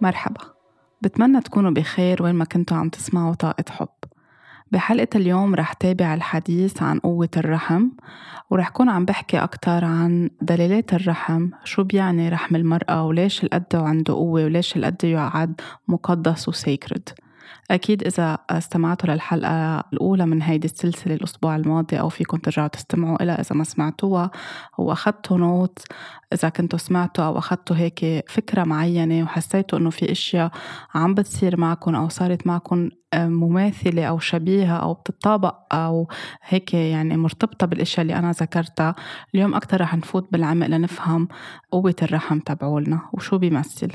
مرحبا. بتمنى تكونوا بخير وين ما كنتوا عم تسمعوا طاقة حب. بحلقة اليوم رح تابع الحديث عن قوة الرحم ورح كون عم بحكي أكتر عن دلالات الرحم شو بيعني رحم المرأة وليش القد عنده قوة وليش القد يعد مقدس وسيكرد أكيد إذا استمعتوا للحلقة الأولى من هيدي السلسلة الأسبوع الماضي أو فيكم ترجعوا تستمعوا إلى إذا ما سمعتوها وأخدتوا نوت إذا كنتوا سمعتوا أو أخدتوا هيك فكرة معينة وحسيتوا إنه في أشياء عم بتصير معكم أو صارت معكم آه، مماثلة أو شبيهة أو بتطابق أو هيك يعني مرتبطة بالأشياء اللي أنا ذكرتها اليوم أكتر رح نفوت بالعمق لنفهم قوة الرحم تبعولنا وشو بيمثل.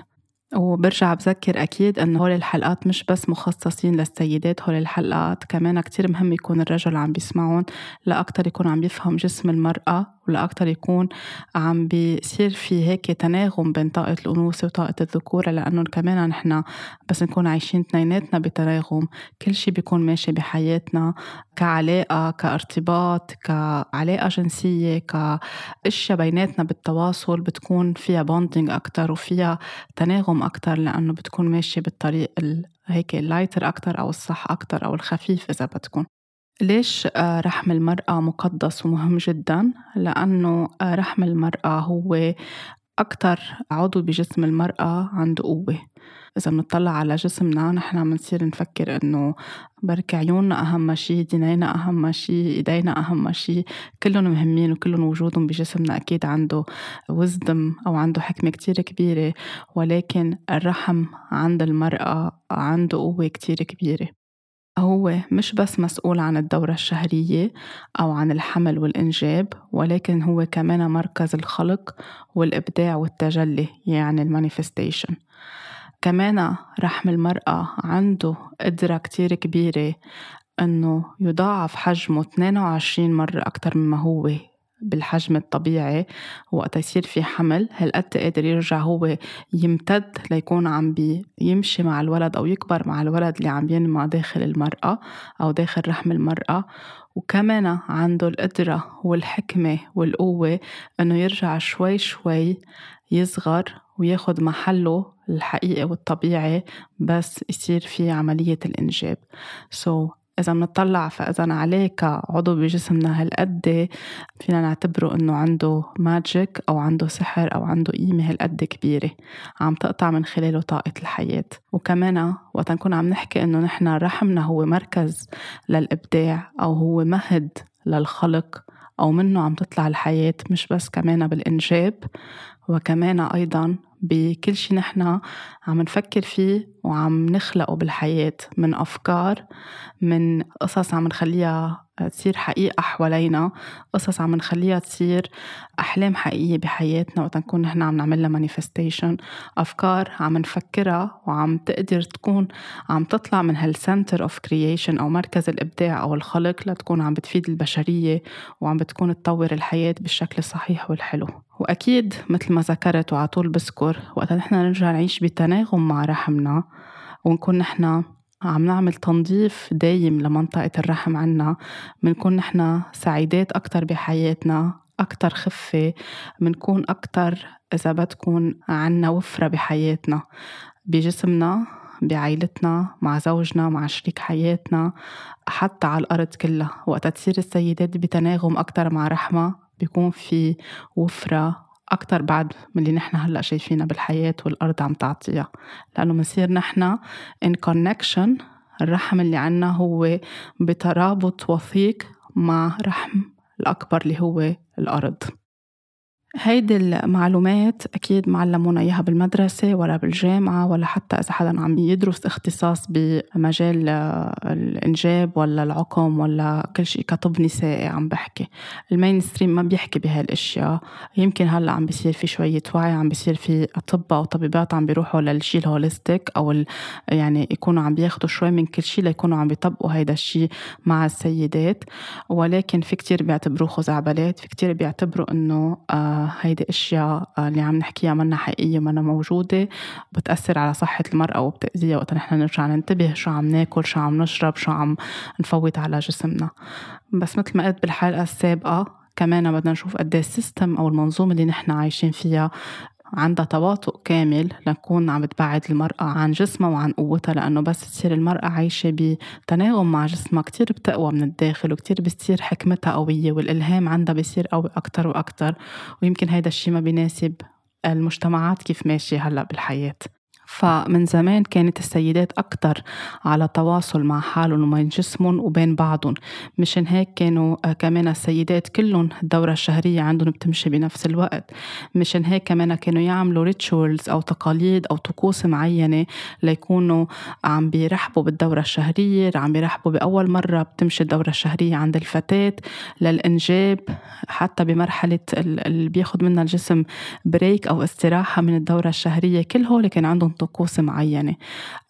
وبرجع بذكر أكيد إنه هول الحلقات مش بس مخصصين للسيدات هول الحلقات كمان كتير مهم يكون الرجل عم بيسمعون لأكتر يكون عم بيفهم جسم المرأة ولأكتر يكون عم بيصير في هيك تناغم بين طاقة الأنوثة وطاقة الذكورة لأنه كمان نحن بس نكون عايشين اثنيناتنا بتناغم. كل شيء بيكون ماشي بحياتنا كعلاقة كارتباط كعلاقة جنسية كأشياء بيناتنا بالتواصل بتكون فيها bonding أكتر وفيها تناغم أكتر لأنه بتكون ماشية بالطريق هيك ال lighter أكتر أو الصح أكتر أو الخفيف إذا بدكم. ليش آه، رحم المرأة مقدس ومهم جدا؟ لأنه آه، رحم المرأة هو أكتر عضو بجسم المرأة عنده قوة. إذا بنطلع على جسمنا نحن عم نفكر إنه بركي عيوننا أهم شي دينينا أهم شي إيدينا أهم شي. كلهم مهمين وكلهم وجودهم بجسمنا أكيد عنده وزدم أو عنده حكمة كتير كبيرة. ولكن الرحم عند المرأة عنده قوة كتير كبيرة. هو مش بس مسؤول عن الدورة الشهرية أو عن الحمل والإنجاب ولكن هو كمان مركز الخلق والإبداع والتجلي يعني المانيفستيشن. كمان رحم المرأة عنده قدرة كتير كبيرة إنه يضاعف حجمه 22 مرة أكتر مما هو. بالحجم الطبيعي وقت يصير في حمل هالقد قادر يرجع هو يمتد ليكون عم بيمشي مع الولد أو يكبر مع الولد اللي عم ينمى داخل المرأة أو داخل رحم المرأة؟ وكمان عنده القدرة والحكمة والقوة إنه يرجع شوي شوي يصغر وياخد محله الحقيقي والطبيعي بس يصير في عملية الإنجاب. So إذا بنطلع فإذا عليه كعضو بجسمنا هالقد فينا نعتبره إنه عنده ماجيك أو عنده سحر أو عنده قيمة هالقد كبيرة عم تقطع من خلاله طاقة الحياة. وكمان وقت نكون عم نحكي إنه نحن رحمنا هو مركز للإبداع أو هو مهد للخلق أو منه عم تطلع الحياة مش بس كمان بالإنجاب وكمان أيضا بكل شيء نحن عم نفكر فيه وعم نخلقه بالحياة من أفكار من قصص عم نخليها تصير حقيقة حوالينا قصص عم نخليها تصير أحلام حقيقية بحياتنا وقت نكون نحن عم نعملها مانيفستيشن أفكار عم نفكرها وعم تقدر تكون عم تطلع من هال center of creation أو مركز الإبداع أو الخلق لتكون عم بتفيد البشرية وعم بتكون تطور الحياة بالشكل الصحيح والحلو. وأكيد مثل ما ذكرت وعطول طول بذكر وقت نحن نرجع نعيش بتناغم مع رحمنا ونكون نحن عم نعمل تنظيف دايم لمنطقة الرحم عنا بنكون نحن سعيدات أكتر بحياتنا أكتر خفة بنكون أكتر إذا بدكم عنا وفرة بحياتنا بجسمنا بعائلتنا مع زوجنا مع شريك حياتنا حتى على الأرض كلها. وقت تصير السيدات بتناغم أكتر مع رحمة بيكون في وفرة أكتر بعد من اللي نحن هلأ شايفينها بالحياة والأرض عم تعطيها. لأنه بنصير نحن in connection الرحم اللي عنا هو بترابط وثيق مع رحم الأكبر اللي هو الأرض. هيدي المعلومات أكيد معلمونا إياها بالمدرسة ولا بالجامعة ولا حتى إذا حدا عم يدرس اختصاص بمجال الإنجاب ولا العقم ولا كل شيء كطب نسائي عم بحكي. ال mainstream ما بيحكي بهالأشياء. يمكن هلأ عم بيصير في شوية وعي عم بيصير في أطباء وطبيبات عم بيروحوا للشيء ال holistic أو يعني يكونوا عم بياخدوا شوي من كل شيء ليكونوا عم بيطبقوا هيدا الشيء مع السيدات. ولكن في كتير بيعتبروه خزعبلات في كتير بيعتبروا إنه آه هيدي أشياء آه، اللي عم نحكيها منا حقيقية منا موجودة بتأثر على صحة المرأة وبتأذيها وقت نحن نرجع ننتبه شو عم ناكل شو عم نشرب شو عم نفوت على جسمنا. بس مثل ما قلت بالحلقة السابقة كمان بدنا نشوف قد السيستم أو المنظومة اللي نحن عايشين فيها عندها تواطؤ كامل لنكون عم بتبعد المرأة عن جسمها وعن قوتها لأنه بس تصير المرأة عايشة بتناغم مع جسمها. كتير بتقوى من الداخل وكتير بتصير حكمتها قوية والإلهام عندها بيصير قوي أكتر وأكتر ويمكن هيدا الشيء ما بيناسب المجتمعات كيف ماشية هلأ بالحياة. فمن زمان كانت السيدات أكثر على تواصل مع حالهم وبين جسمهم وبين بعضهم. مشان هيك كانوا آه، كمان السيدات كلهم الدورة الشهرية عندهم بتمشي بنفس الوقت. مشان هيك كمان كانوا يعملوا rituals أو تقاليد أو طقوس معينة ليكونوا عم بيرحبوا بالدورة الشهرية عم بيرحبوا بأول مرة بتمشي الدورة الشهرية عند الفتاة للإنجاب. حتى بمرحلة اللي بياخد منها الجسم break أو استراحة من الدورة الشهرية. كل هول كان عندهم طقوس معينة.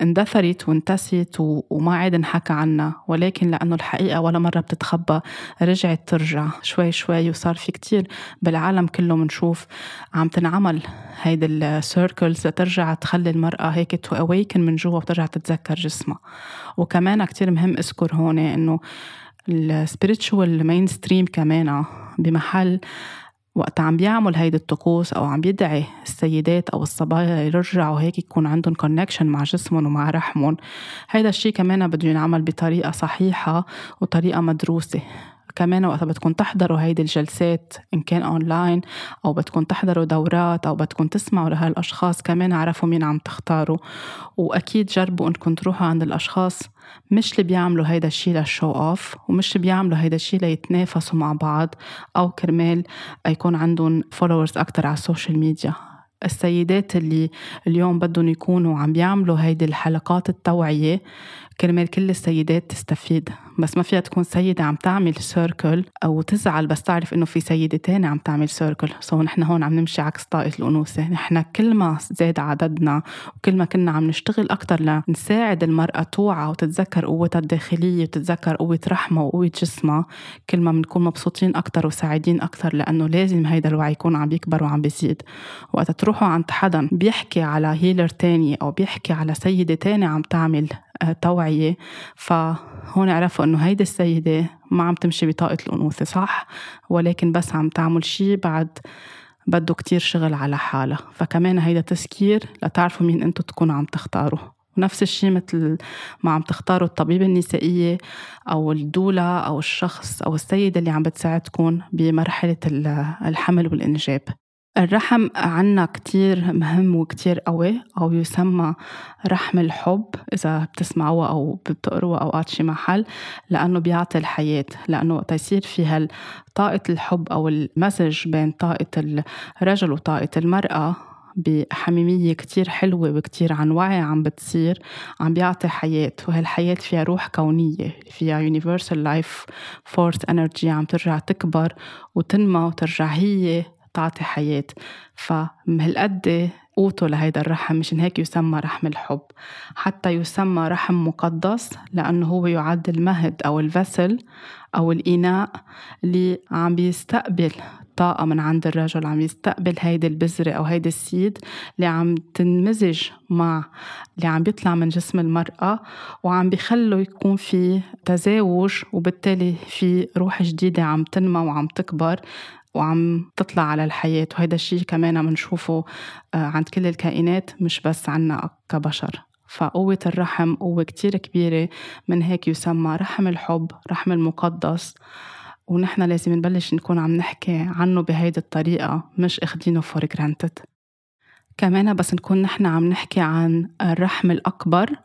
اندثرت وانتست وما عاد انحكى عنها ولكن لأنه الحقيقة ولا مرة بتتخبى رجعت ترجع. شوي شوي وصار في كتير بالعالم كله منشوف. عم تنعمل هيدي ال circles لترجع تخلي المرأة هيك to awaken من جوا وترجع تتذكر جسمها. وكمان كتير مهم أذكر هون إنه ال spiritual mainstream كمان بمحل وقت عم بيعمل هيدي الطقوس أو عم بيدعي السيدات أو الصبايا يرجعوا هيك يكون عندهم connection مع جسمهم ومع رحمهم هيدا الشيء كمان بده ينعمل بطريقة صحيحة وطريقة مدروسة. كمان وقت بدكم تحضروا هيدي الجلسات إن كان أونلاين أو بدكم تحضروا دورات أو بدكم تسمعوا لهالأشخاص كمان عرفوا مين عم تختاروا. وأكيد جربوا إنكم تروحوا عند الأشخاص مش اللي بيعملوا هيدا الشيء لل show off ومش اللي بيعملوا هيدا الشيء ليتنافسوا مع بعض أو كرمال يكون عندهم followers أكثر على ال social media السيدات اللي اليوم بدهم يكونوا عم بيعملوا هيدي الحلقات التوعية كرمال كل السيدات تستفيد. بس ما فيها تكون سيدة عم تعمل سيركل أو تزعل بس تعرف إنه في سيدة تانية عم تعمل سيركل سو نحن هون عم نمشي عكس طاقة الأنوثة. نحن كل ما زاد عددنا وكل ما كنا عم نشتغل أكتر لنساعد المرأة توعى وتتذكر قوتها الداخلية وتتذكر قوة رحمها وقوة جسمها كل ما بنكون مبسوطين أكتر وسعيدين أكتر لأنه لازم هيدا الوعي يكون عم يكبر وعم بيزيد. وقت تروحوا عند حدا بيحكي على هيلر تاني أو بيحكي على سيدة تانية عم تعمل توعية. فهون عرفوا إنه هيدي السيدة ما عم تمشي بطاقة الأنوثة صح؟ ولكن بس عم تعمل شي بعد بده كتير شغل على حالها. فكمان هيدا تذكير لتعرفوا مين إنتو تكونوا عم تختاروا. ونفس الشيء مثل ما عم تختاروا الطبيبة النسائية أو الدولة أو الشخص أو السيدة اللي عم بتساعدكم بمرحلة الحمل والإنجاب. الرحم عنا كتير مهم وكتير قوي أو يسمى رحم الحب إذا بتسمعوها أو بتقروها أوقات شي محل لأنه بيعطي الحياة لأنه وقت يصير في طاقة الحب أو المزج بين طاقة الرجل وطاقة المرأة بحميمية كتير حلوة وكتير عن وعي عم بتصير عم بيعطي حياة وهالحياة فيها روح كونية فيها universal life force energy عم ترجع تكبر وتنمى وترجع هي تعطي حياة. فهالقد قوته لهيدا الرحم مشان هيك يسمى رحم الحب. حتى يسمى رحم مقدس لأنه هو يعد المهد أو الفسل أو الإناء اللي عم بيستقبل طاقة من عند الرجل عم يستقبل هيدي البذرة أو هيدي السيد اللي عم تنمزج مع اللي عم بيطلع من جسم المرأة وعم بيخلوا يكون في تزاوج وبالتالي في روح جديدة عم تنمى وعم تكبر. وعم تطلع على الحياة. وهيدا الشيء كمان بنشوفه آه، عند كل الكائنات مش بس عنا كبشر. فقوة الرحم قوة كتير كبيرة من هيك يسمى رحم الحب رحم المقدس. ونحن لازم نبلش نكون عم نحكي عنه بهيدي الطريقة مش اخدينه for granted كمان بس نكون نحن عم نحكي عن الرحم الأكبر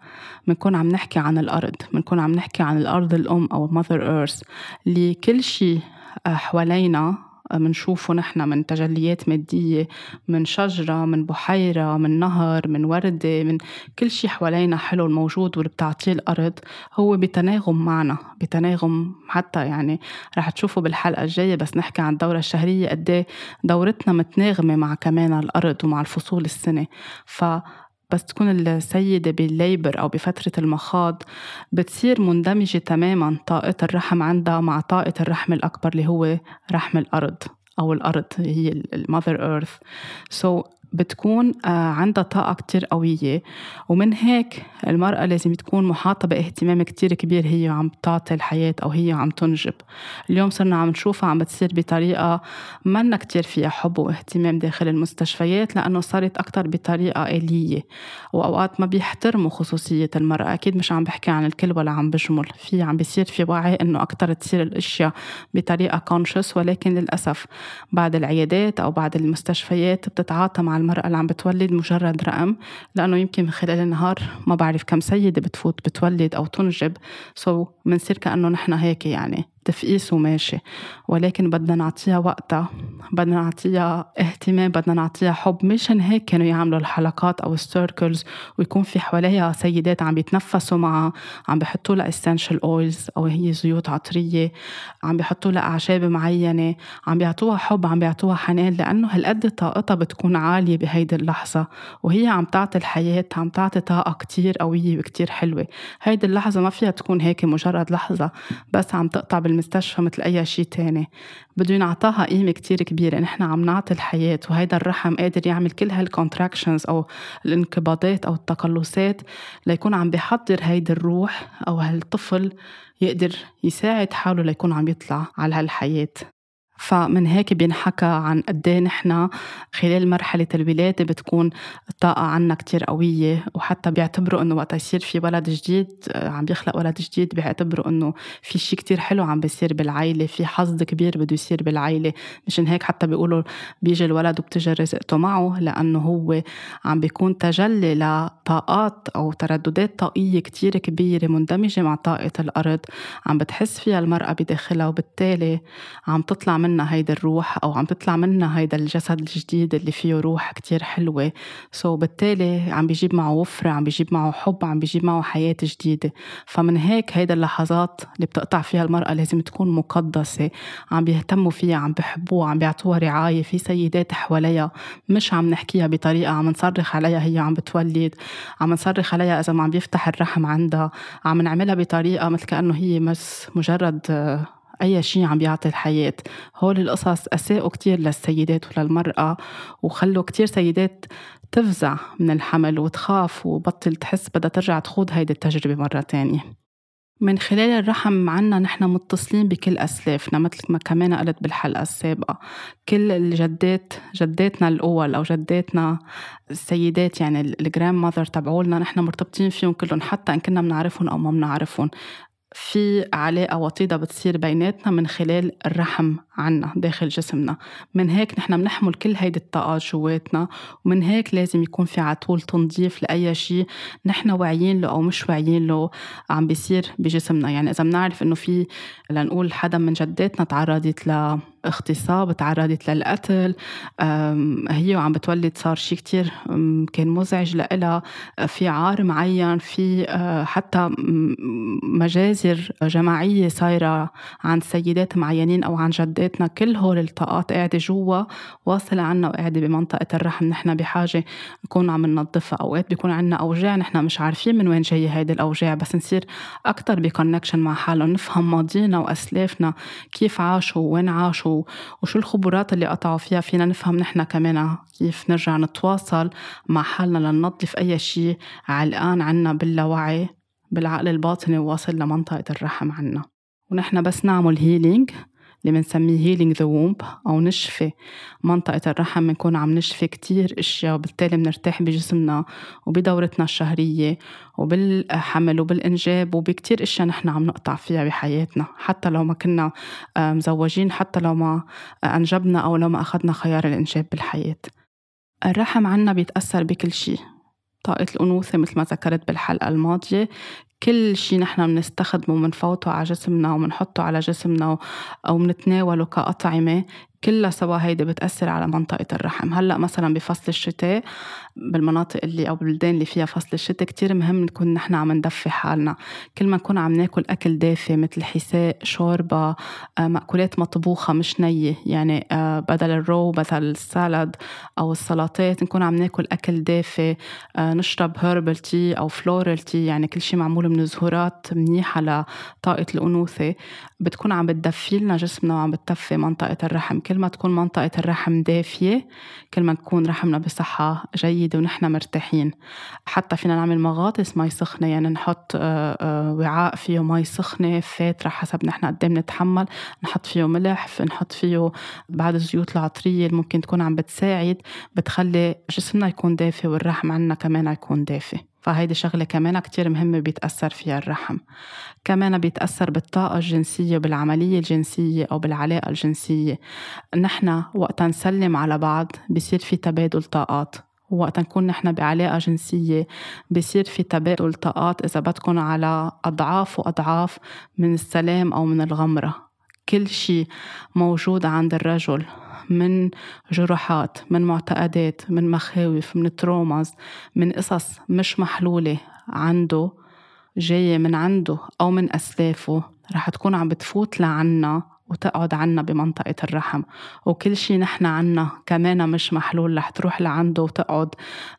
بنكون عم نحكي عن الأرض. بنكون عم نحكي عن الأرض الأم أو ماذر إيرث اللي كل شيء آه، حوالينا منشوفه نحن من تجليات مادية من شجرة من بحيرة من نهر من وردة من كل شيء حوالينا حلو الموجود واللي بتعطيه الأرض هو بتناغم معنا بتناغم حتى يعني رح تشوفوا بالحلقة الجاية بس نحكي عن الدورة الشهرية قد إيه دورتنا متناغمة مع كمان الأرض ومع الفصول السنة. ف بس تكون السيدة بال labor أو بفترة المخاض بتصير مندمجة تماما طاقة الرحم عندها مع طاقة الرحم الأكبر اللي هو رحم الأرض أو الأرض هي ال mother earth so بتكون آه، عندها طاقة كتير قوية. ومن هيك المرأة لازم تكون محاطة باهتمام كتير كبير هي عم تعطي الحياة أو هي عم تنجب. اليوم صرنا عم نشوفها عم بتصير بطريقة منا كتير فيها حب واهتمام داخل المستشفيات لأنه صارت أكتر بطريقة آلية. وأوقات ما بيحترموا خصوصية المرأة. أكيد مش عم بحكي عن الكل ولا عم بجمل. في عم بيصير في وعي إنه أكتر تصير الأشياء بطريقة كونشس ولكن للأسف بعد العيادات أو بعد المستشفيات بتتعاطى مع المرأة اللي عم بتولد مجرد رقم لأنه يمكن من خلال النهار ما بعرف كم سيدة بتفوت بتولد أو تنجب. so منصير كأنه نحن هيك يعني. تفقيس وماشي ولكن بدنا نعطيها وقتها بدنا نعطيها اهتمام بدنا نعطيها حب. مشان هيك كانوا يعملوا الحلقات أو ال circles ويكون في حواليها سيدات عم بيتنفسوا معها عم بيحطوا لها essential oils أو هي زيوت عطرية عم بيحطوا لها أعشاب معينة عم بيعطوها حب عم بيعطوها حنان لأنه هالقد طاقتها بتكون عالية بهيدي اللحظة. وهي عم تعطي الحياة عم تعطي طاقة كتير قوية وكتير حلوة. هيدي اللحظة ما فيها تكون هيك مجرد لحظة بس عم تقطع بال المستشفى مثل أي شيء تاني. بده ينعطاها قيمة كتير كبيرة. نحن عم نعطي الحياة وهيدا الرحم قادر يعمل كل هالكونتراكشنز أو الانقباضات أو التقلصات ليكون عم بيحضر هيدي الروح أو هالطفل يقدر يساعد حاله ليكون عم يطلع على هالحياة. فمن هيك بينحكى عن قد إيه نحن خلال مرحلة الولادة بتكون الطاقة عنا كتير قوية وحتى بيعتبروا إنه وقت يصير في ولد جديد آه، عم بيخلق ولد جديد بيعتبروا إنه في شيء كتير حلو عم بيصير بالعائلة في حظ كبير بده يصير بالعائلة مشان هيك حتى بيقولوا بيجي الولد وبتجي رزقته معه لأنه هو عم بيكون تجلي لطاقات أو ترددات طاقية كتير كبيرة مندمجة مع طاقة الأرض عم بتحس فيها المرأة بداخلها وبالتالي عم تطلع من منا هيدا الروح أو عم تطلع منا هيدا الجسد الجديد اللي فيه روح كتير حلوة. سو so بالتالي عم بيجيب معه وفرة عم بيجيب معه حب عم بيجيب معه حياة جديدة. فمن هيك هيدا اللحظات اللي بتقطع فيها المرأة لازم تكون مقدسة عم بيهتموا فيها عم بيحبوها عم بيعطوها رعاية في سيدات حواليها مش عم نحكيها بطريقة عم نصرخ عليها هي عم بتولد عم نصرخ عليها إذا ما عم بيفتح الرحم عندها عم نعملها بطريقة مثل كأنه هي بس مجرد أي شيء عم بيعطي الحياة. هول القصص أساءوا كتير للسيدات وللمرأة وخلوا كتير سيدات تفزع من الحمل وتخاف وبطل تحس بدها ترجع تخوض هيدي التجربة مرة تانية. من خلال الرحم عنا نحن متصلين بكل أسلافنا مثل ما كمان قلت بالحلقة السابقة. كل الجدات جداتنا الأول أو جداتنا السيدات يعني الجرام ماذر تبعولنا نحن مرتبطين فيهم كلهم حتى إن كنا بنعرفهم أو ما بنعرفهم. في علاقة وطيدة بتصير بيناتنا من خلال الرحم. عنا داخل جسمنا. من هيك نحن بنحمل كل هيدي الطاقات جواتنا ومن هيك لازم يكون في عطول تنظيف لأي شيء نحن واعيين له أو مش واعيين له عم بيصير بجسمنا. يعني إذا بنعرف إنه في لنقول حدا من جداتنا تعرضت ل اغتصاب تعرضت للقتل هي وعم بتولد صار شيء كتير كان مزعج لإلها. في عار معين في آه، حتى مجازر جماعية صايرة عن سيدات معينين أو عن جداتنا كل هول الطاقات قاعدة جوا واصلة عنا وقاعدة بمنطقة الرحم. نحن بحاجة نكون عم ننظفها. أوقات بيكون عنا أوجاع نحن مش عارفين من وين جاية هيدي الأوجاع بس نصير أكتر بكونكشن مع حالهم. نفهم ماضينا وأسلافنا كيف عاشوا وين عاشوا وشو الخبرات اللي قطعوا فيها. فينا نفهم نحن كمان كيف نرجع نتواصل مع حالنا لننظف أي شيء علقان عنا باللاوعي بالعقل الباطني واصل لمنطقة الرحم عنا. ونحن بس نعمل healing اللي بنسميه healing the womb أو نشفي منطقة الرحم بنكون عم نشفي كتير أشياء وبالتالي بنرتاح بجسمنا وبدورتنا الشهرية وبالحمل وبالإنجاب وبكتير أشياء نحن عم نقطع فيها بحياتنا. حتى لو ما كنا آه، مزوجين حتى لو ما أنجبنا أو لو ما أخذنا خيار الإنجاب بالحياة. الرحم عنا بيتأثر بكل شيء. طاقة الأنوثة مثل ما ذكرت بالحلقة الماضية كل شيء نحن بنستخدمه بنفوته على جسمنا وبنحطه على جسمنا أو بنتناوله كأطعمة كلها سوا هيدي بتأثر على منطقة الرحم. هلأ مثلا بفصل الشتاء بالمناطق اللي أو بالبلدان اللي فيها فصل الشتاء كتير مهم نكون نحن عم ندفي حالنا. كل ما نكون عم ناكل أكل دافي مثل حساء شوربة آه، مأكولات مطبوخة مش نية يعني آه، بدل الرو بدل السالد أو السلطات نكون عم ناكل أكل دافي آه، نشرب herbal tea أو floral tea يعني كل شيء معمول من زهورات منيحة لطاقة الأنوثة. بتكون عم بتدفي لنا جسمنا وعم بتدفي منطقة الرحم. كل ما تكون منطقة الرحم دافية كل ما تكون رحمنا بصحة جيدة ونحن مرتاحين. حتى فينا نعمل مغاطس مي سخنة يعني نحط آه، آه، وعاء فيه مي سخنة فاترة حسب نحن قد إيه بنتحمل. نحط فيه ملح نحط فيه بعض الزيوت العطرية اللي ممكن تكون عم بتساعد بتخلي جسمنا يكون دافي والرحم عنا كمان يكون دافي. فهيدي شغلة كمان كتير مهمة بيتأثر فيها الرحم. كمان بيتأثر بالطاقة الجنسية بالعملية الجنسية أو بالعلاقة الجنسية. نحن وقت نسلم على بعض بصير في تبادل طاقات. وقت نكون نحن بعلاقة جنسية بصير في تبادل طاقات إذا بدكم على أضعاف وأضعاف من السلام أو من الغمرة. كل شيء موجود عند الرجل من جروحات من معتقدات من مخاوف من تروماز من قصص مش محلولة عنده جاية من عنده أو من أسلافه رح تكون عم بتفوت لعنا وتقعد عنا بمنطقة الرحم. وكل شي نحن عنا كمان مش محلول رح تروح لعنده وتقعد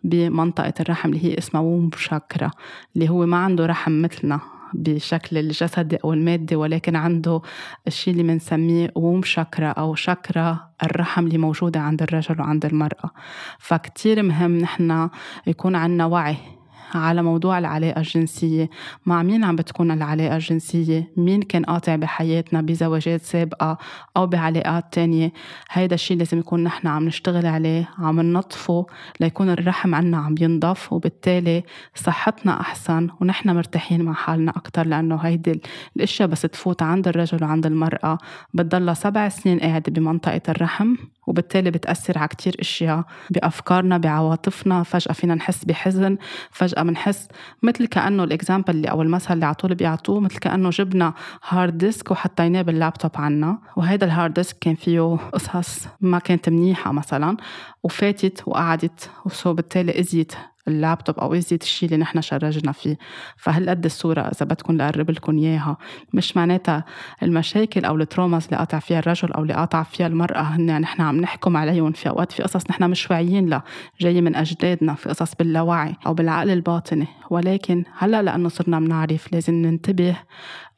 بمنطقة الرحم اللي هي اسمها ووم شاكرا اللي هو ما عنده رحم مثلنا. بشكل الجسدي أو المادي ولكن عنده الشيء اللي بنسميه ووم شاكرا أو شاكرا الرحم اللي موجودة عند الرجل وعند المرأة. فكتير مهم نحن يكون عنا وعي على موضوع العلاقة الجنسية. مع مين عم بتكون العلاقة الجنسية؟ مين كان قاطع بحياتنا بزواجات سابقة أو بعلاقات تانية؟ هيدا الشيء لازم يكون نحن عم نشتغل عليه عم ننظفه ليكون الرحم عنا عم ينضف وبالتالي صحتنا أحسن ونحن مرتاحين مع حالنا أكتر لأنه هيدي الأشياء بس تفوت عند الرجل وعند المرأة. بتضلها سبع سنين قاعدة بمنطقة الرحم. وبالتالي بتأثر على كتير أشياء بأفكارنا بعواطفنا فجأة فينا نحس بحزن فجأة بنحس مثل كأنه ال example اللي أو المثل اللي على طول بيعطوه مثل كأنه جبنا hard disk وحطيناه باللابتوب عنا. وهذا ال hard disk كان فيه قصص ما كانت منيحة مثلا وفاتت وقعدت و so بالتالي أذيت اللابتوب أو اذيت الشيء اللي نحن شرجنا فيه. فهالقد الصورة إذا بدكم لقرب لكم إياها. مش معناتها المشاكل أو ال traumas اللي قاطع فيها الرجل أو اللي قاطع فيها المرأة هن نحن عم نحكم عليهم في أوقات في قصص نحن مش واعيين لها. جاية من أجدادنا في قصص باللاوعي أو بالعقل الباطني. ولكن هلأ لأنه صرنا بنعرف لازم ننتبه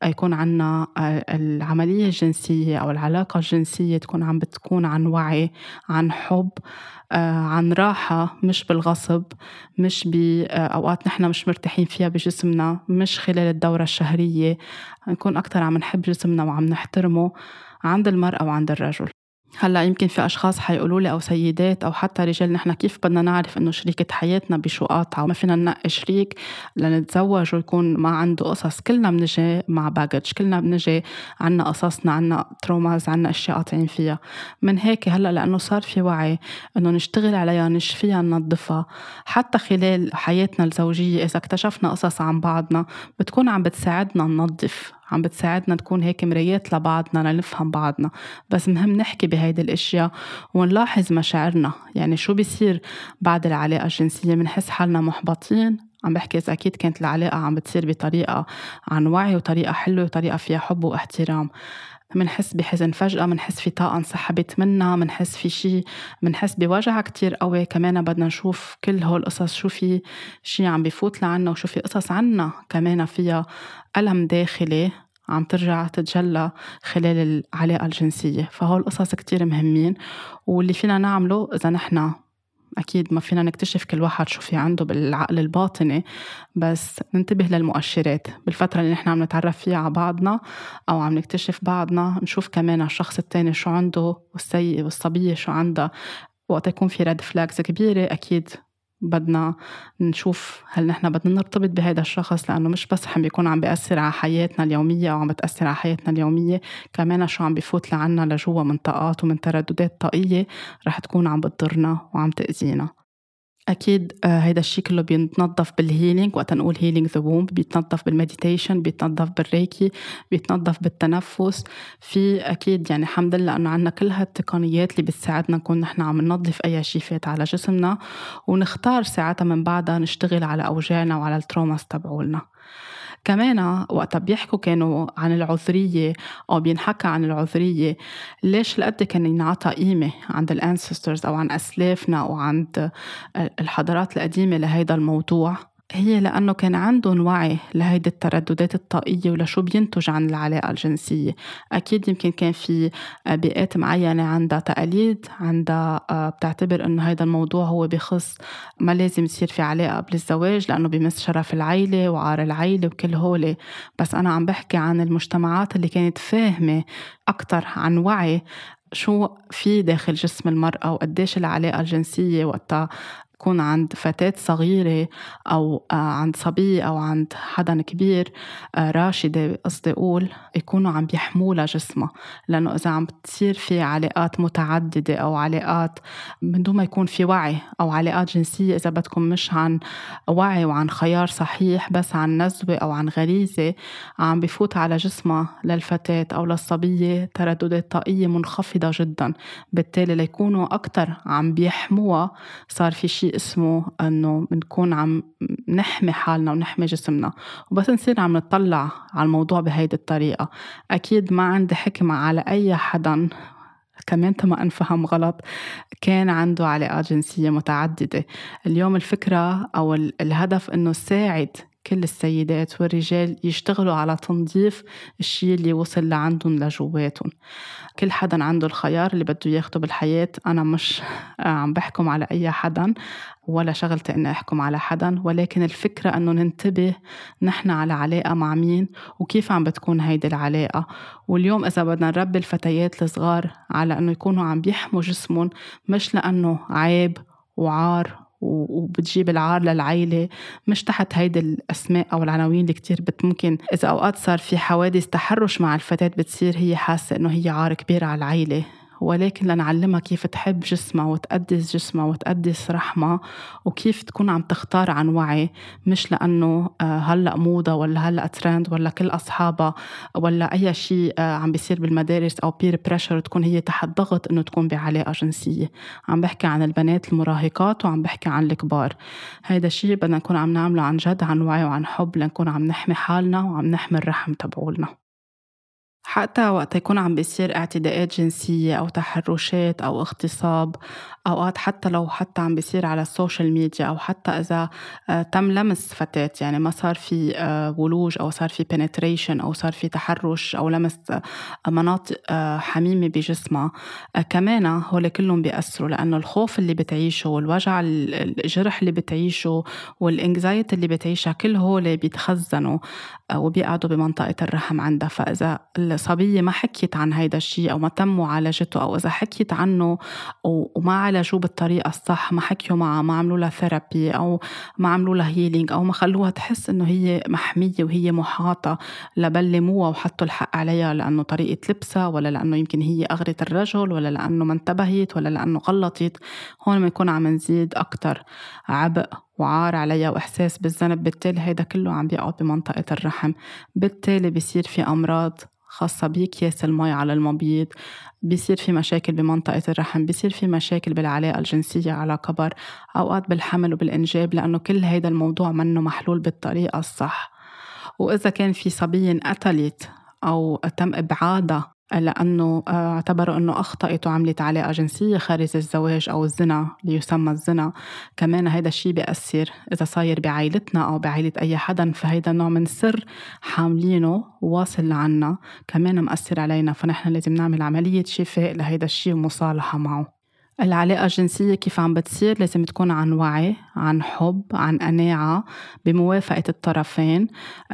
يكون عنا آه، العملية الجنسية أو العلاقة الجنسية تكون عم بتكون عن وعي عن حب آه، عن راحة مش بالغصب مش بأوقات نحن مش مرتاحين فيها بجسمنا مش خلال الدورة الشهرية. نكون أكتر عم نحب جسمنا وعم نحترمه عند المرأة وعند الرجل. هلا يمكن في أشخاص حيقولوا لي أو سيدات أو حتى رجال نحن كيف بدنا نعرف إنه شريكة حياتنا بشو قاطعة وما فينا ننقي شريك لنتزوج ويكون ما عنده قصص؟ كلنا بنجي مع باجج كلنا بنجي عنا قصصنا عنا تروماز عنا أشياء قاطعين فيها. من هيك هلا لأنه صار في وعي إنه نشتغل عليها نشفيها ننظفها. حتى خلال حياتنا الزوجية إذا اكتشفنا قصص عن بعضنا بتكون عم بتساعدنا ننظف. عم بتساعدنا نكون هيك مرايات لبعضنا لنفهم بعضنا. بس مهم نحكي بهيدي الأشياء ونلاحظ مشاعرنا. يعني شو بيصير بعد العلاقة الجنسية؟ بنحس حالنا محبطين. عم بحكي إذا أكيد كانت العلاقة عم بتصير بطريقة عن وعي وطريقة حلوة وطريقة فيها حب واحترام. منحس بحزن فجأة منحس في طاقة انسحبت منا منحس في شيء منحس بوجع كتير قوي. كمان بدنا نشوف كل هول القصص شو في شيء عم بفوت لعنا وشو في قصص عنا كمان فيها ألم داخلي عم ترجع تتجلى خلال العلاقة الجنسية. فهول القصص كتير مهمين واللي فينا نعمله إذا نحن أكيد ما فينا نكتشف كل واحد شو في عنده بالعقل الباطني بس ننتبه للمؤشرات. بالفترة اللي نحن عم نتعرف فيها على بعضنا أو عم نكتشف بعضنا نشوف كمان الشخص التاني شو عنده والسيء والصبية شو عندها. وقت يكون في ريد فلاجز كبيرة أكيد بدنا نشوف هل نحن بدنا نرتبط بهذا الشخص لأنه مش بس عم بيكون عم بيأثر على حياتنا اليومية أو عم بتأثر على حياتنا اليومية كمان شو عم بفوت لعنا لجوا من طاقات ومن ترددات طاقية رح تكون عم بتضرنا وعم تأذينا. أكيد آه، هيدا الشيء كله بيتنظف بال healing وقت نقول healing the womb بيتنظف بال meditation بيتنظف بال reiki بيتنظف بالتنفس. في أكيد يعني الحمد لله إنه عندنا كل هالتقنيات اللي بتساعدنا نكون نحن عم ننظف أي شيء فات على جسمنا ونختار ساعتها من بعدها نشتغل على أوجاعنا وعلى ال traumas تبعولنا. كمان وقتها بيحكوا كانوا عن العذرية أو بينحكى عن العذرية. ليش لقد كان ينعطى قيمة عند ال ancestors أو عن أسلافنا أو عند الحضارات القديمة لهيدا الموضوع؟ هي لأنه كان عندهم وعي لهيدي الترددات الطاقية ولشو بينتج عن العلاقة الجنسية. أكيد يمكن كان في بيئات معينة عندها تقاليد عندها آه، بتعتبر أنه هيدا الموضوع هو بخص ما لازم يصير في علاقة قبل الزواج لأنه بمس شرف العيلة وعار العيلة وكل هولي بس أنا عم بحكي عن المجتمعات اللي كانت فاهمة أكتر عن وعي شو في داخل جسم المرأة وقديش العلاقة الجنسية وقتها تكون عند فتاة صغيرة أو آه، عند صبي أو عند حدا كبير آه، راشدة قصدي أقول يكونوا عم بيحموا جسمها. لأنه إذا عم بتصير في علاقات متعددة أو علاقات من دون ما يكون في وعي أو علاقات جنسية إذا بدكم مش عن وعي وعن خيار صحيح بس عن نزوة أو عن غريزة عم بفوت على جسمها للفتاة أو للصبية ترددات طاقية منخفضة جدا. بالتالي ليكونوا أكتر عم بيحموها صار في شيء اسمه انه بنكون عم نحمي حالنا ونحمي جسمنا. وبس نصير عم نطلع على الموضوع بهيدي الطريقة. أكيد ما عندي حكمة على أي حدا كمان ما انفهم غلط كان عنده علاقات جنسية متعددة. اليوم الفكرة أو الهدف أنه ساعد كل السيدات والرجال يشتغلوا على تنظيف الشيء اللي وصل لعندهم لجواتهم. كل حدا عنده الخيار اللي بده ياخده بالحياة. أنا مش عم بحكم على أي حدا ولا شغلتي إني أحكم على حدا ولكن الفكرة إنه ننتبه نحن على علاقة مع مين وكيف عم بتكون هيدي العلاقة. واليوم إذا بدنا نربي الفتيات الصغار على إنه يكونوا عم بيحموا جسمهم مش لأنه عيب وعار وبتجيب العار للعيلة مش تحت هيدي الأسماء أو العناوين اللي كتير بت ممكن إذا أوقات صار في حوادث تحرش مع الفتاة بتصير هي حاسة إنه هي عار كبير على العيلة. ولكن لنعلمها كيف تحب جسمها وتقدس جسمها وتقدس رحمها وكيف تكون عم تختار عن وعي مش لأنه آه، هلأ موضة ولا هلأ ترند ولا كل أصحابها ولا أي شيء آه، عم بيصير بالمدارس أو peer pressure تكون هي تحت ضغط إنه تكون بعلاقة جنسية. عم بحكي عن البنات المراهقات وعم بحكي عن الكبار. هيدا الشيء بدنا نكون عم نعمله عن جد عن وعي وعن حب لنكون عم نحمي حالنا وعم نحمي الرحم تبعولنا. حتى وقت يكون عم بيصير اعتداءات جنسية أو تحرشات أو اغتصاب أوقات حتى لو حتى عم بيصير على ال social media أو حتى إذا آه، تم لمس فتاة يعني ما صار في آه، ولوج أو صار في penetration أو صار في تحرش أو لمس آه، مناطق حميمة بجسمها. كمان هول كلهم بيأثروا لأنه الخوف اللي بتعيشه والوجع الجرح اللي بتعيشه وال anxiety اللي بتعيشها كل هول بيتخزنوا وبيقعدوا بمنطقة الرحم عندها. فإذا الصبية ما حكيت عن هيدا الشيء أو ما تم معالجته أو إذا حكيت عنه وما عالجوه بالطريقة الصح ما حكيوا معها ما عملوا لها therapy أو ما عملوا لها healing أو ما خلوها تحس إنه هي محمية وهي محاطة لبلموها وحطوا الحق عليها لأنه طريقة لبسها ولا لأنه يمكن هي أغرت الرجل ولا لأنه ما انتبهت ولا لأنه غلطت. هون بنكون عم نزيد أكتر عبء وعار عليها وإحساس بالذنب بالتالي هيدا كله عم بيقعد بمنطقة الرحم. بالتالي بيصير في أمراض خاصة بأكياس المي على المبيض. بيصير في مشاكل بمنطقة الرحم بيصير في مشاكل بالعلاقة الجنسية على كبر أوقات بالحمل وبالإنجاب لأنه كل هيدا الموضوع منه محلول بالطريقة الصح. وإذا كان في صبية انقتلت أو تم إبعادها لأنه آه، اعتبروا أنه أخطأت وعملت علاقة جنسية خارج الزواج أو الزنا ليسمى الزنا. كمان هيدا الشيء بيأثر إذا صاير بعائلتنا أو بعائلة أي حدا فهيدا نوع من سر حاملينه واصل لعنا. كمان مأثر علينا فنحن لازم نعمل عملية شفاء لهيدا الشيء ومصالحة معه. العلاقة الجنسية كيف عم بتصير؟ لازم تكون عن وعي. عن حب عن قناعة بموافقة الطرفين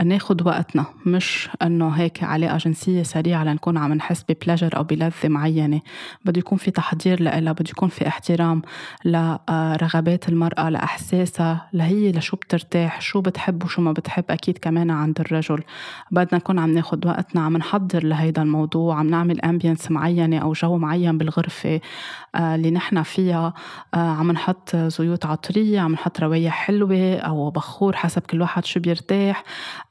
ناخد وقتنا مش إنه هيك علاقة جنسية سريعة لنكون عم نحس ب pleasure أو بلذة معينة. بده يكون في تحضير لها بده يكون في احترام لرغبات المرأة لأحساسها لهي لشو بترتاح شو بتحب وشو ما بتحب أكيد كمان عند الرجل. بدنا نكون عم ناخد وقتنا عم نحضر لهيدا الموضوع عم نعمل ambiance معينة أو جو معين بالغرفة آه، اللي نحن فيها آه، عم نحط زيوت عطرية عم نحط روايح حلوة أو بخور حسب كل واحد شو بيرتاح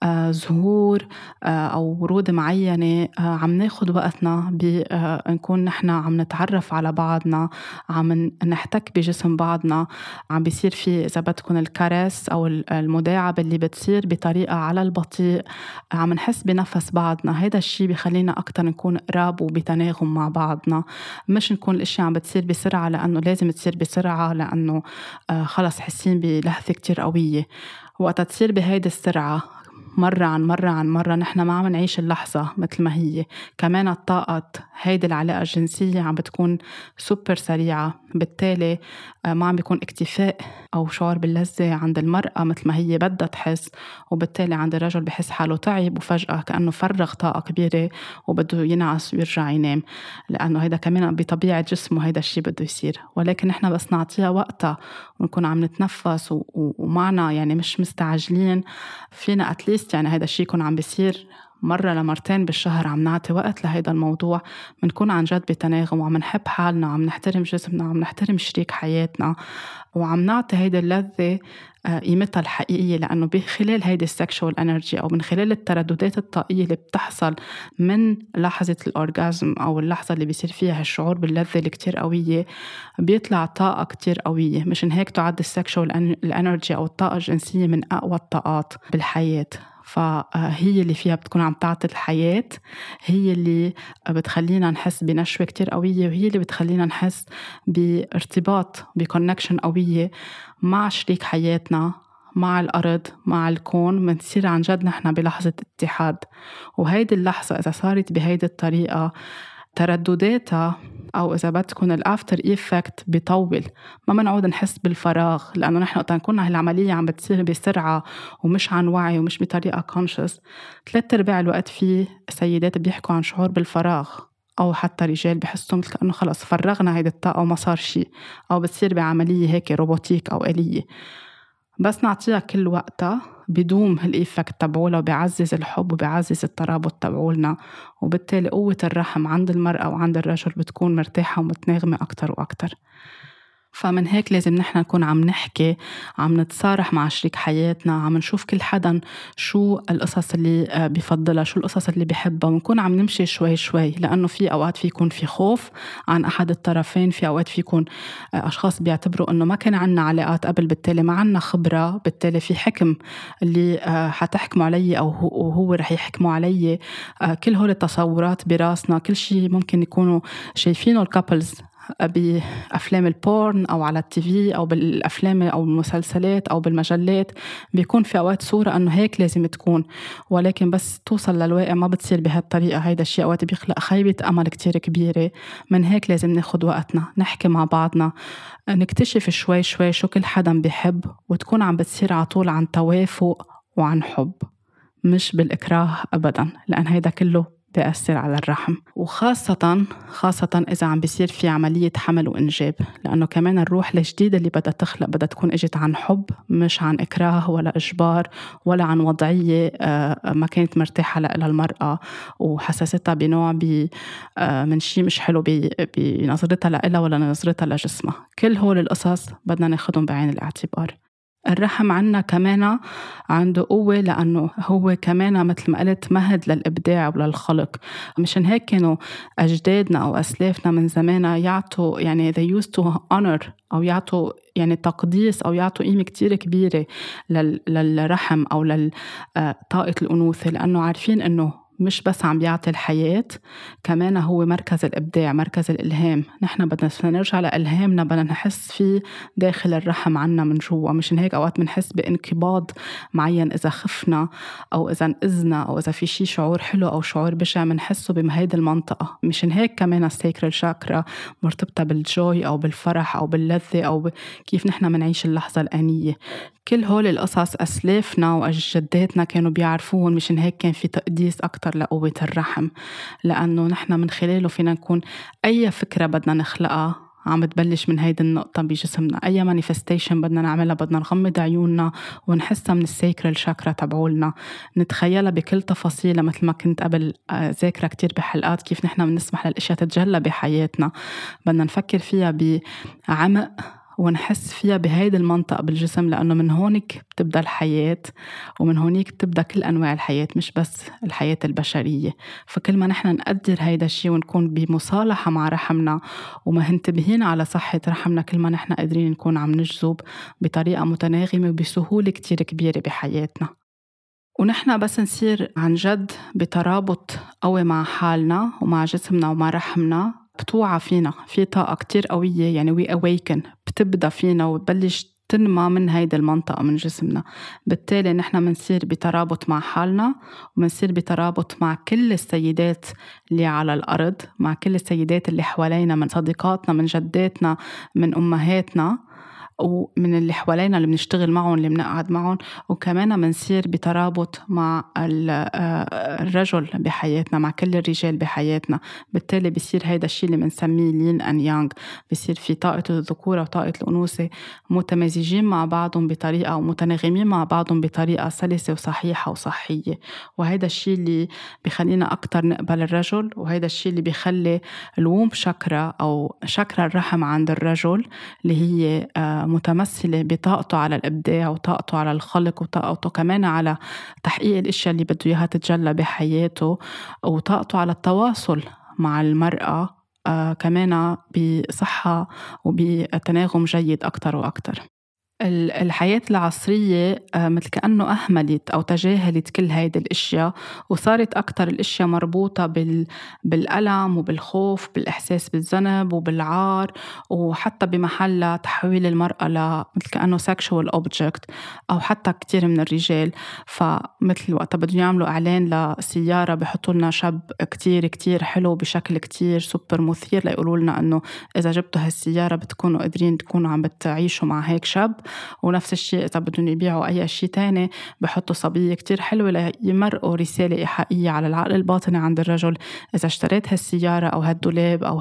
آه، زهور آه، أو ورود معينة عم ناخد وقتنا بنكون نحن عم نتعرف على بعضنا عم نحتك بجسم بعضنا. عم بيصير في إذا بدكم الكرس أو المداعبة اللي بتصير بطريقة على البطيء عم نحس بنفس بعضنا. هذا الشيء بخلينا أكتر نكون قراب وبتناغم مع بعضنا. مش نكون الأشياء عم بتصير بسرعة لأنه لازم تصير بسرعة لأنه آه، خلص حاسين بلهفة كتير قوية. وقت تصير بهيدي السرعة مرة عن مرة عن مرة نحن ما عم نعيش اللحظة مثل ما هي. كمان الطاقة هيدي العلاقة الجنسية عم بتكون سوبر سريعة. بالتالي آه، ما عم بيكون اكتفاء أو شعور باللذة عند المرأة مثل ما هي بدها تحس وبالتالي عند الرجل بحس حاله تعب وفجأة كأنه فرغ طاقة كبيرة وبده ينعس ويرجع ينام. لأنه هيدا كمان بطبيعة جسمه هيدا الشيء بده يصير. ولكن نحن بس نعطيها وقتها ونكون عم نتنفس ومعنا يعني مش مستعجلين. فينا at least يعني هيدا الشيء يكون عم بيصير. مرة لمرتين بالشهر عم نعطي وقت لهيدا الموضوع بنكون عن جد بتناغم وعم نحب حالنا وعم نحترم جسمنا وعم نحترم شريك حياتنا وعم نعطي هيدي اللذة آه، قيمتها الحقيقية لأنه بخلال هيدي ال sexual energy أو من خلال الترددات الطاقية اللي بتحصل من لحظة ال orgasm أو اللحظة اللي بيصير فيها هالشعور باللذة اللي كتير قوية بيطلع طاقة كتير قوية مشان هيك تعد ال sexual ال energy أو الطاقة الجنسية من أقوى الطاقات بالحياة. فهي اللي فيها بتكون عم تعطي الحياة هي اللي بتخلينا نحس بنشوة كتير قوية وهي اللي بتخلينا نحس بارتباط ب connection قوية مع شريك حياتنا مع الأرض مع الكون بنصير عن جد نحن بلحظة اتحاد. وهيدي اللحظة إذا صارت بهيدي الطريقة تردداتها أو إذا بدكم ال after effect بيطول ما بنعود نحس بالفراغ لأنه نحن وقت نكون هالعملية عم بتصير بسرعة ومش عن وعي ومش بطريقة conscious ثلاث أرباع الوقت في سيدات بيحكوا عن شعور بالفراغ أو حتى رجال بحسوا مثل كأنه خلص فرغنا هيدي الطاقة وما صار شيء أو بتصير بعملية هيك robotic أو آلية. بس نعطيها كل وقتها بدوم هالإيفكت تبعولها وبيعزز الحب وبيعزز الترابط تبعولنا. وبالتالي قوة الرحم عند المرأة وعند الرجل بتكون مرتاحة ومتناغمة أكتر وأكتر. فمن هيك لازم نحن نكون عم نحكي عم نتصارح مع شريك حياتنا عم نشوف كل حدا شو القصص اللي آه، بفضلها شو القصص اللي بحبها ونكون عم نمشي شوي شوي لأنه في أوقات في يكون في خوف عن أحد الطرفين في أوقات في يكون آه، أشخاص بيعتبروا أنه ما كان عنا علاقات قبل بالتالي ما عنا خبرة بالتالي في حكم اللي آه، حتحكموا علي أو هو رح يحكموا علي. كل هول التصورات براسنا كل شيء ممكن يكونوا شايفينه ال couples بأفلام ال porn أو على ال TV أو بالأفلام أو المسلسلات أو بالمجلات بيكون في أوقات صورة إنه هيك لازم تكون. ولكن بس توصل للواقع ما بتصير بهالطريقة. هيدا الشيء أوقات بيخلق خيبة أمل كتير كبيرة. من هيك لازم ناخد وقتنا نحكي مع بعضنا نكتشف شوي شوي شو كل حدا بيحب وتكون عم بتصير على طول عن توافق وعن حب مش بالإكراه أبدا لأن هيدا كله بيأثر على الرحم. وخاصة خاصة إذا عم بيصير في عملية حمل وإنجاب. لأنه كمان الروح الجديدة اللي بدها تخلق بدها تكون إجت عن حب مش عن إكراه ولا إجبار ولا عن وضعية آه، ما كانت مرتاحة لها المرأة. وحسستها بنوع آه، من شيء مش حلو بنظرتها لها ولا نظرتها لجسمها. كل هول القصص بدنا ناخدهم بعين الاعتبار. الرحم عنا كمان عنده قوة لأنه هو كمان مثل ما قلت مهد للإبداع وللخلق. مشان هيك كانوا أجدادنا أو أسلافنا من زمان يعطوا يعني they used to honor أو يعطوا يعني تقديس أو يعطوا قيمة كتير كبيرة للرحم أو لطاقة الأنوثة لأنه عارفين إنه مش بس عم بيعطي الحياة كمان هو مركز الإبداع مركز الإلهام. نحن بدنا نرجع لإلهامنا بدنا نحس فيه داخل الرحم عنا من جوا. مشان هيك أوقات بنحس بانقباض معين إذا خفنا أو إذا انقذنا أو إذا في شي شعور حلو أو شعور بشع بنحسه بهيدي المنطقة. مشان هيك كمان السيكرال شاكرا مرتبطة بالجوي أو بالفرح أو باللذة أو كيف نحن منعيش اللحظة الآنية. كل هول القصص أسلافنا وأجدادنا كانوا بيعرفوهم. مشان هيك كان في تقديس أكتر لقوة الرحم لأنه نحن من خلاله فينا نكون أي فكرة بدنا نخلقها عم تبلش من هيدي النقطة بجسمنا أي manifestation بدنا نعملها بدنا نغمض عيوننا ونحسها من ال sacral chakra تبعولنا. نتخيلها بكل تفاصيلها مثل ما كنت قبل آه، ذاكرة كتير بحلقات كيف نحن بنسمح للأشياء تتجلى بحياتنا. بدنا نفكر فيها بعمق ونحس فيها بهيدي المنطقة بالجسم لأنه من هونك بتبدأ الحياة ومن هونيك بتبدأ كل أنواع الحياة مش بس الحياة البشرية. فكل ما نحن نقدر هيدا الشيء ونكون بمصالحة مع رحمنا ومنتبهين على صحة رحمنا كل ما نحن قادرين نكون عم نجذب بطريقة متناغمة وبسهولة كتير كبيرة بحياتنا. ونحن بس نصير عن جد بترابط قوي مع حالنا ومع جسمنا ومع رحمنا بتوعى فينا في طاقة كتير قوية يعني وي awaken بتبدأ فينا وتبلش تنمى من هيدي المنطقة من جسمنا. بالتالي نحن منصير بترابط مع حالنا ومنصير بترابط مع كل السيدات اللي على الأرض مع كل السيدات اللي حوالينا من صديقاتنا من جداتنا من أمهاتنا. ومن اللي حوالينا اللي بنشتغل معهم اللي بنقعد معهم. وكمان بنصير بترابط مع آه، الرجل بحياتنا مع كل الرجال بحياتنا. بالتالي بصير هيدا الشيء اللي بنسميه لين ان يانغ بصير في طاقة الذكورة وطاقة الأنوثة. متمازجين مع بعضهم بطريقة ومتناغمين مع بعضهم بطريقة سلسة وصحيحة وصحية. وهيدا الشيء اللي بخلينا أكتر نقبل الرجل وهيدا الشيء اللي بيخلي الووم شكرا أو شكرا الرحم عند الرجل اللي هي آه، متمثلة بطاقته على الإبداع وطاقته على الخلق وطاقته كمان على تحقيق الأشياء اللي بده إياها تتجلى بحياته وطاقته على التواصل مع المرأة آه كمان بصحة وبتناغم جيد أكتر وأكتر. الحياة العصرية آه، مثل كأنه أهملت أو تجاهلت كل هيدي الأشياء وصارت أكتر الأشياء مربوطة بال... بالألم وبالخوف بالإحساس بالذنب وبالعار وحتى بمحل تحويل المرأة مثل كأنه sexual object أو حتى كتير من الرجال. فمثل وقت بدهم يعملوا إعلان لسيارة بحطوا لنا شاب كتير كتير حلو بشكل كتير سوبر مثير ليقولوا لنا إنه إذا جبتوا هالسيارة بتكونوا قادرين تكونوا عم بتعيشوا مع هيك شاب. ونفس الشيء إذا بدهم يبيعوا أي شيء تاني بحطوا صبية كتير حلوة ليمرقوا رسالة إيحائية على العقل الباطني عند الرجل. إذا اشتريت هالسيارة أو هالدولاب أو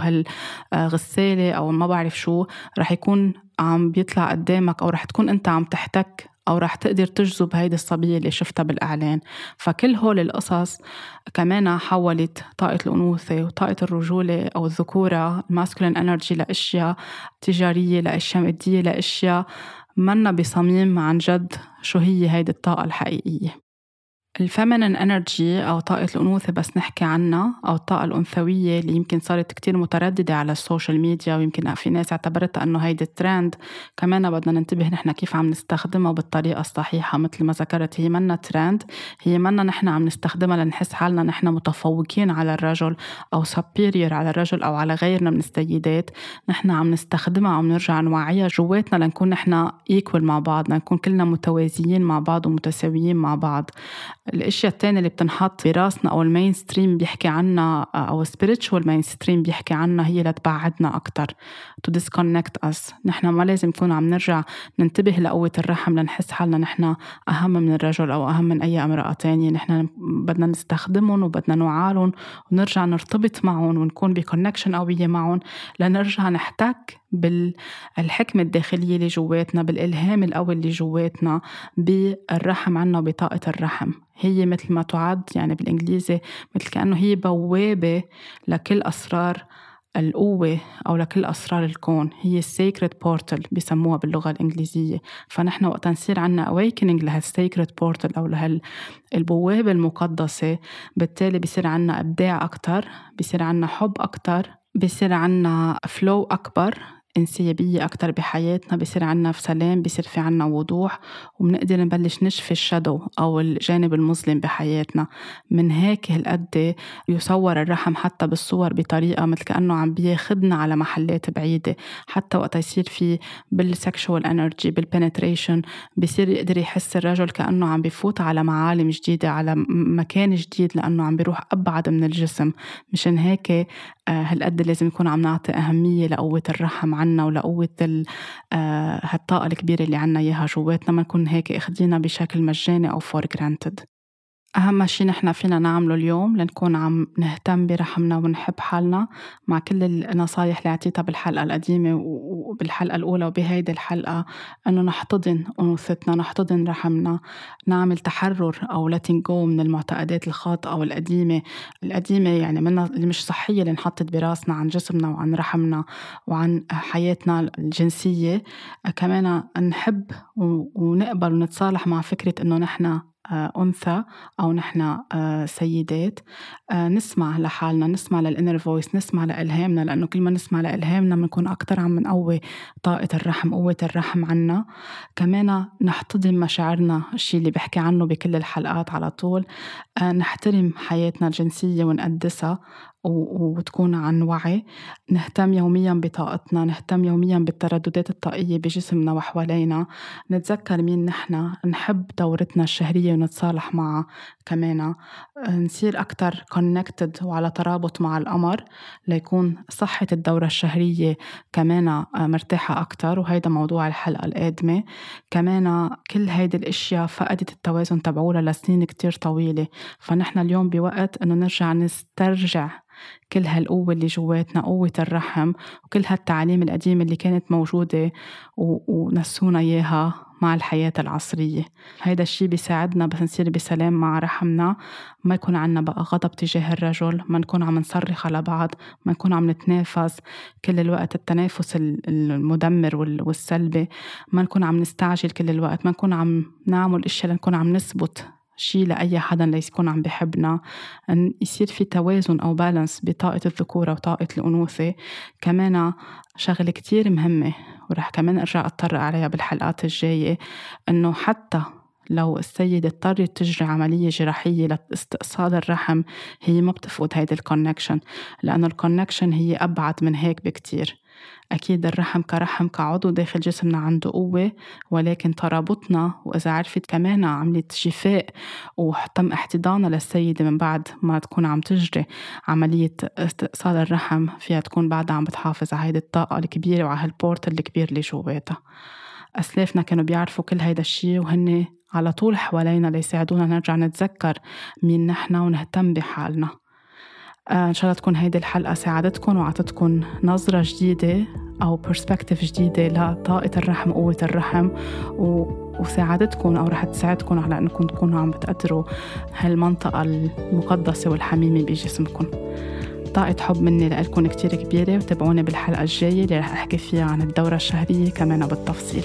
هالغسالة أو ما بعرف شو رح يكون عم بيطلع قدامك أو رح تكون أنت عم تحتك أو رح تقدر تجذب هيدي الصبية اللي شفتها بالإعلان. فكل هول القصص كمان حولت طاقة الأنوثة وطاقة الرجولة أو الذكورة ال masculine energy لأشياء تجارية لأشياء مادية لأشياء. منا بصميم عن جد شو هي هيدي الطاقة الحقيقية. ال feminine energy أو طاقة الأنوثة بس نحكي عنها أو الطاقة الأنثوية اللي يمكن صارت كتير مترددة على ال social media ويمكن في ناس اعتبرتها إنه هيدي الترند كمان بدنا ننتبه نحن كيف عم نستخدمها بالطريقة الصحيحة مثل ما ذكرت هي منا ترند هي منا نحن عم نستخدمها لنحس حالنا نحن متفوقين على الرجل أو superior على الرجل أو على غيرنا من السيدات نحن عم نستخدمها عم نرجع نوعيها جواتنا لنكون نحن equal مع بعض لنكون كلنا متوازيين مع بعض ومتساويين مع بعض. الأشياء الثانية اللي بتنحط براسنا أو ال mainstream بيحكي عنها أو spiritual mainstream بيحكي عنها هي لتبعدنا أكثر to disconnect us نحن ما لازم نكون عم نرجع ننتبه لقوة الرحم لنحس حالنا نحن أهم من الرجل أو أهم من أي امرأة تانية. نحن بدنا نستخدمهم وبدنا نوعالهم ونرجع نرتبط معهم ونكون ب connection قوية معهم. لنرجع نحتك بالحكمة الداخلية اللي جواتنا بالإلهام القوي اللي جواتنا بالرحم عنا وبطاقة الرحم. هي مثل ما تعد يعني بالإنجليزي مثل كأنه هي بوابة لكل أسرار القوة أو لكل أسرار الكون. هي ال sacred portal بسموها باللغة الإنجليزية. فنحن وقت نصير عنا awakening لهال sacred portal أو لهالبوابة المقدسة. بالتالي بصير عنا إبداع أكتر بصير عنا حب أكتر بصير عنا flow أكبر. انسيابية أكتر بحياتنا بصير عنا في سلام بصير في عنا وضوح وبنقدر نبلش نشفي ال shadow أو الجانب المظلم بحياتنا. من هيك هالقد يصور الرحم حتى بالصور بطريقة مثل كأنه عم بياخدنا على محلات بعيدة. حتى وقت يصير في بال sexual energy بال penetration بصير يقدر يحس الرجل كأنه عم بفوت على معالم جديدة على مكان جديد لأنه عم بيروح أبعد من الجسم. مشان هيك آه، هالقد لازم نكون عم نعطي أهمية لقوة الرحم عنا ولقوة آه، هالطاقة الكبيرة اللي عنا إياها جواتنا ما نكون هيك اخدينها بشكل مجاني أو for granted أهم شي نحن فينا نعمله اليوم لنكون عم نهتم برحمنا ونحب حالنا مع كل النصايح اللي أعطيتها بالحلقة القديمة وبالحلقة الأولى وبهيدي الحلقة إنه نحتضن أنوثتنا نحتضن رحمنا نعمل تحرر أو letting go من المعتقدات الخاطئة والقديمة القديمة. يعني منها اللي مش صحية اللي انحطت براسنا عن جسمنا وعن رحمنا وعن حياتنا الجنسية. كمان نحب ونقبل ونتصالح مع فكرة إنه نحن أنثى أو نحن آه، سيدات. آه، نسمع لحالنا نسمع للإنر فويس نسمع لإلهامنا لأنه كل ما نسمع لإلهامنا بنكون أكتر عم نقوي طاقة الرحم قوة الرحم عنا. كمان نحتضن مشاعرنا الشيء اللي بحكي عنه بكل الحلقات على طول. نحترم حياتنا الجنسية ونقدسها. وتكون عن وعي. نهتم يوميا بطاقتنا نهتم يوميا بالترددات الطاقية بجسمنا وحوالينا. نتذكر مين نحن. نحب دورتنا الشهرية ونتصالح معها كمان. نصير أكتر connected وعلى ترابط مع القمر ليكون صحة الدورة الشهرية كمان مرتاحة أكتر. وهيدا موضوع الحلقة القادمة. كمان كل هيدي الأشياء فقدت التوازن تبعولها لسنين كتير طويلة. فنحن اليوم بوقت إنه نرجع نسترجع كل هالقوة اللي جواتنا قوة الرحم وكل هالتعاليم القديمة اللي كانت موجودة ونسونا إياها مع الحياة العصرية. هيدا الشي بيساعدنا بس نصير بسلام مع رحمنا. ما يكون عنا بقى غضب تجاه الرجل ما نكون عم نصرخ على بعض ما نكون عم نتنافس. كل الوقت التنافس المدمر والسلبي. ما نكون عم نستعجل كل الوقت ما نكون عم نعمل إشياء لنكون عم نثبت. شيء لأي حدا ليكون عم بحبنا. أن يصير في توازن أو balance بطاقة الذكورة وطاقة الأنوثة. كمان شغلة كتير مهمة ورح كمان أرجع أتطرق عليها بالحلقات الجاية. إنه حتى لو السيدة اضطرت تجري عملية جراحية لاستئصال الرحم هي ما بتفقد هيدي ال connection لأنه ال connection هي أبعد من هيك بكتير. أكيد الرحم كرحم كعضو داخل جسمنا عنده قوة ولكن ترابطنا وإذا عرفت كمان عملية شفاء وتم احتضانها للسيدة من بعد ما تكون عم تجري عملية استئصال الرحم فيها تكون بعدها عم بتحافظ على هيدي الطاقة الكبيرة وعلى هال portal الكبير اللي جواتها أسلافنا كانوا بيعرفوا كل هيدا الشيء وهن على طول حوالينا ليساعدونا نرجع نتذكر مين نحن ونهتم بحالنا. آه، إن شاء الله تكون هيدي الحلقة ساعدتكم وعطتكم نظرة جديدة أو perspective جديدة لطاقة الرحم وقوة الرحم و... وساعدتكم أو رح تساعدكم على أنكم تكونوا عم بتقدروا هالمنطقة المقدسة والحميمة بجسمكم طاقة حب مني لكم كتير كبيرة وتابعوني بالحلقة الجاية اللي رح أحكي فيها عن الدورة الشهرية كمان بالتفصيل